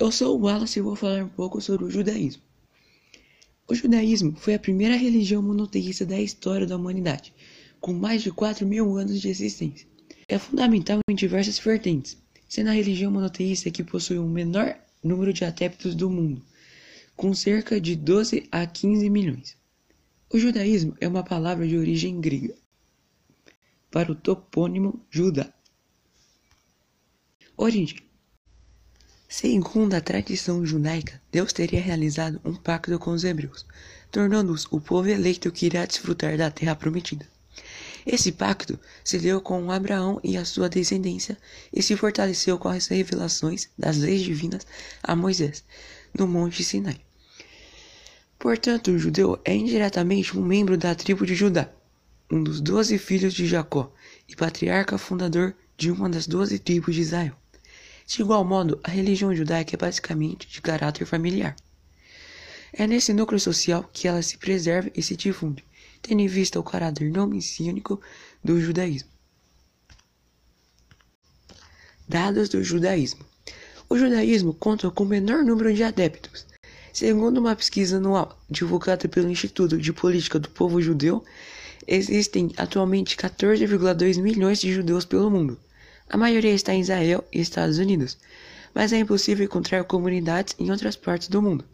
eu sou o Wallace e vou falar um pouco sobre o judaísmo. O judaísmo foi a primeira religião monoteísta da história da humanidade, com mais de 4 mil anos de existência. É fundamental em diversas vertentes, sendo a religião monoteísta que possui o menor número de adeptos do mundo, com cerca de 12 a 15 milhões. O judaísmo é uma palavra de origem grega, para o topônimo Judá. Origem Segundo a tradição judaica, Deus teria realizado um pacto com os hebreus, tornando-os o povo eleito que irá desfrutar da terra prometida. Esse pacto se deu com Abraão e a sua descendência e se fortaleceu com as revelações das leis divinas a Moisés, no Monte Sinai. Portanto, o judeu é indiretamente um membro da tribo de Judá, um dos doze filhos de Jacó e patriarca fundador de uma das doze tribos de Israel. De igual modo, a religião judaica é basicamente de caráter familiar. É nesse núcleo social que ela se preserva e se difunde, tendo em vista o caráter não messiânico do judaísmo. Dados do judaísmo: O judaísmo conta com o menor número de adeptos. Segundo uma pesquisa anual divulgada pelo Instituto de Política do Povo Judeu, existem atualmente 14,2 milhões de judeus pelo mundo. A maioria está em Israel e Estados Unidos, mas é impossível encontrar comunidades em outras partes do mundo.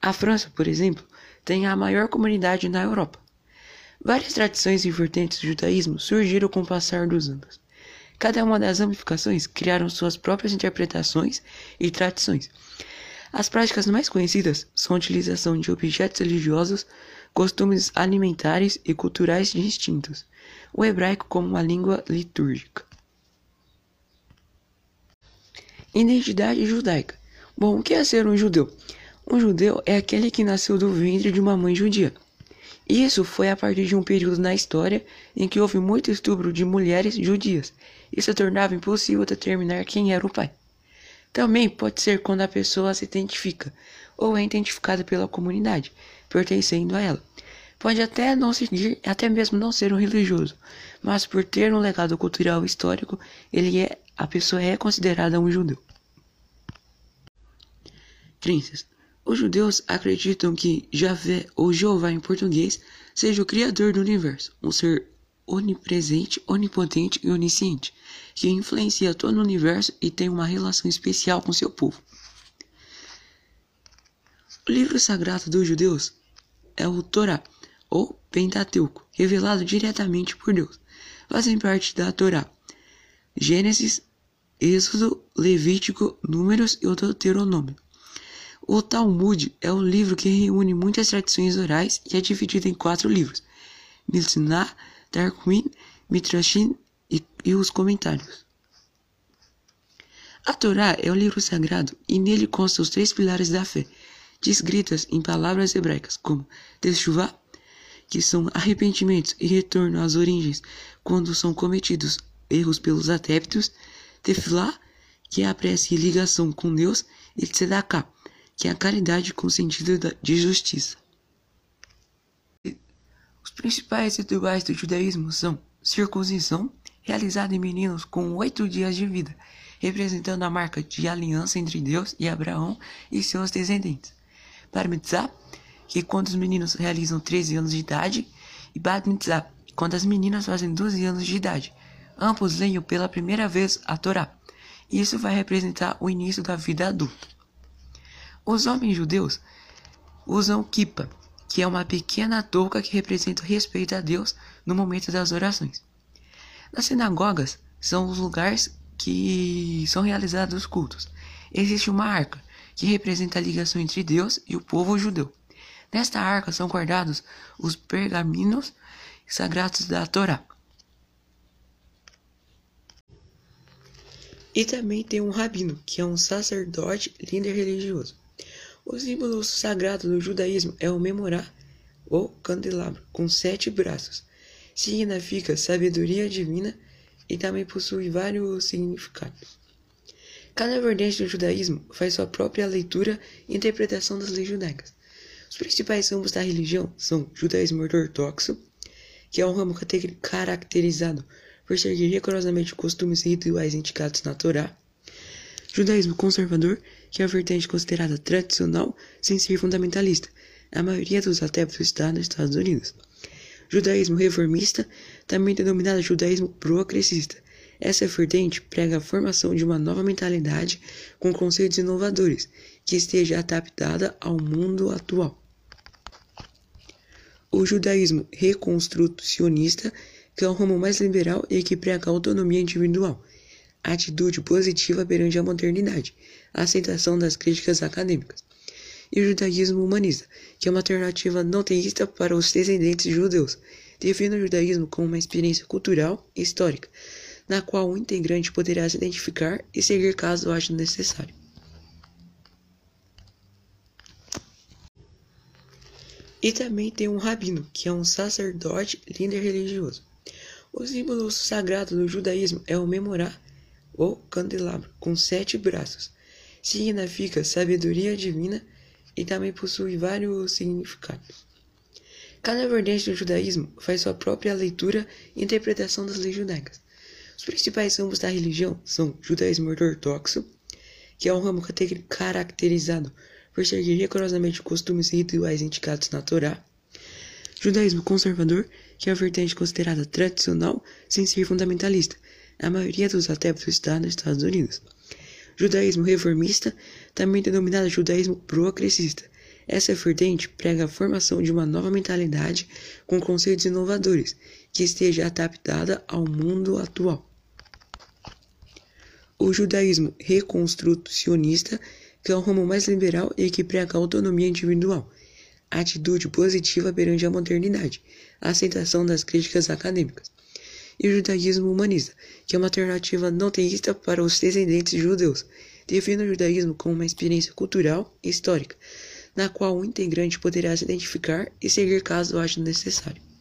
A França, por exemplo, tem a maior comunidade na Europa. Várias tradições e vertentes do judaísmo surgiram com o passar dos anos. Cada uma das ramificações criaram suas próprias interpretações e tradições. As práticas mais conhecidas são a utilização de objetos religiosos, costumes alimentares e culturais distintos, o hebraico como uma língua litúrgica. Identidade judaica. Bom, o que é ser um judeu? Um judeu é aquele que nasceu do ventre de uma mãe judia. Isso foi a partir de um período na história em que houve muito estupro de mulheres judias e se tornava impossível determinar quem era o pai. Também pode ser quando a pessoa se identifica ou é identificada pela comunidade, pertencendo a ela. Pode até não seguir, até mesmo não ser um religioso, mas por ter um legado cultural histórico, ele é a pessoa é considerada um judeu. Crenças. Os judeus acreditam que Javé ou Jeová em português seja o criador do universo, um ser onipresente, onipotente e onisciente, que influencia todo o universo e tem uma relação especial com seu povo. O livro sagrado dos judeus é o Torá, ou Pentateuco, revelado diretamente por Deus. Fazem parte da Torá Gênesis, Êxodo, Levítico, Números e o Deuteronômio. O Talmud é o livro que reúne muitas tradições orais e é dividido em quatro livros: Mishnah, Tarquin, Mitrashim e, e os comentários. A Torá é o livro sagrado e nele constam os três pilares da fé, descritas em palavras hebraicas como Teshuvah, que são arrependimentos e retorno às origens quando são cometidos erros pelos adeptos, Tefilá, que é a prece e ligação com Deus, e Tzedakah, que é a caridade com sentido de justiça. Os principais rituais do judaísmo são circuncisão, realizada em meninos com oito dias de vida, representando a marca de aliança entre Deus e Abraão e seus descendentes. Bar mitzvah, que é quando os meninos realizam 13 anos de idade, e Bat mitzvah, quando as meninas fazem 12 anos de idade, Ambos leem pela primeira vez a Torá. Isso vai representar o início da vida adulta. Os homens judeus usam kippah, que é uma pequena touca que representa o respeito a Deus no momento das orações. Nas sinagogas são os lugares que são realizados os cultos. Existe uma arca, que representa a ligação entre Deus e o povo judeu. Nesta arca são guardados os pergaminos sagrados da Torá. E também tem um rabino, que é um sacerdote líder religioso. O símbolo sagrado do judaísmo é o memorá, ou candelabro, com sete braços. Significa sabedoria divina e também possui vários significados. Cada vertente do judaísmo faz sua própria leitura e interpretação das leis judaicas. Os principais ramos da religião são judaísmo ortodoxo, que é um ramo caracterizado por seguir rigorosamente costumes e rituais indicados na Torá, Judaísmo conservador, que é a vertente considerada tradicional sem ser fundamentalista. A maioria dos adeptos está nos Estados Unidos. Judaísmo reformista, também denominado judaísmo progressista. Essa vertente prega a formação de uma nova mentalidade com conceitos inovadores, que esteja adaptada ao mundo atual. O judaísmo reconstrucionista, que é o ramo mais liberal e que prega a autonomia individual, atitude positiva perante a modernidade, a aceitação das críticas acadêmicas. E o judaísmo humanista, que é uma alternativa não teísta para os descendentes judeus, define o judaísmo como uma experiência cultural e histórica, na qual o integrante poderá se identificar e seguir caso ache necessário. E também tem um rabino, que é um sacerdote líder religioso. O símbolo sagrado do judaísmo é o memorá, ou candelabro, com sete braços. Significa sabedoria divina e também possui vários significados. Cada vertente do judaísmo faz sua própria leitura e interpretação das leis judaicas. Os principais ramos da religião são judaísmo ortodoxo, que é um ramo caracterizado por seguir rigorosamente costumes e rituais indicados na Torá, judaísmo conservador, que a vertente considerada tradicional sem ser fundamentalista. A maioria dos adeptos está nos Estados Unidos. Judaísmo reformista, também denominado judaísmo progressista, essa vertente prega a formação de uma nova mentalidade com conceitos inovadores, que esteja adaptada ao mundo atual. O judaísmo reconstrucionista, que é o ramo mais liberal e que prega a autonomia individual, atitude positiva perante a modernidade, a aceitação das críticas acadêmicas. E o judaísmo humanista, que é uma alternativa não teísta para os descendentes judeus, define o judaísmo como uma experiência cultural e histórica, na qual o integrante poderá se identificar e seguir caso ache necessário.